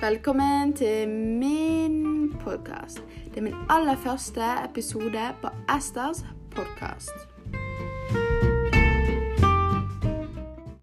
Velkommen til min podkast. Det er min aller første episode på Esters podkast.